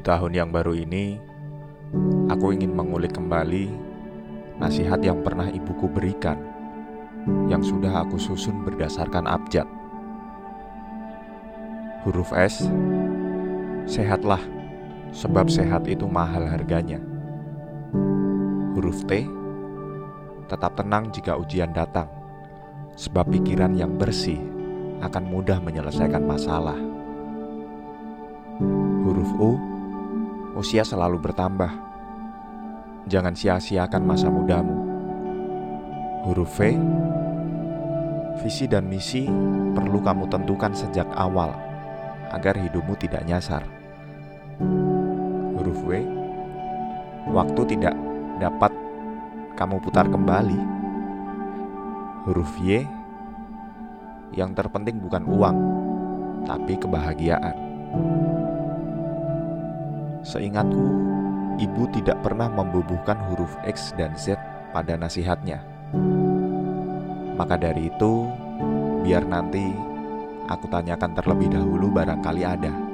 tahun yang baru ini, aku ingin mengulik kembali nasihat yang pernah ibuku berikan, yang sudah aku susun berdasarkan abjad. Huruf S, sehatlah, sebab sehat itu mahal harganya. Huruf T, tetap tenang jika ujian datang, sebab pikiran yang bersih akan mudah menyelesaikan masalah. Huruf U, usia selalu bertambah. Jangan sia-siakan masa mudamu. Huruf V, visi dan misi perlu kamu tentukan sejak awal agar hidupmu tidak nyasar. Huruf W, waktu tidak dapat kamu putar kembali. Huruf Y, yang terpenting bukan uang, tapi kebahagiaan. Seingatku, ibu tidak pernah membubuhkan huruf X dan Z pada nasihatnya. Maka dari itu, biar nanti aku tanyakan terlebih dahulu barangkali ada.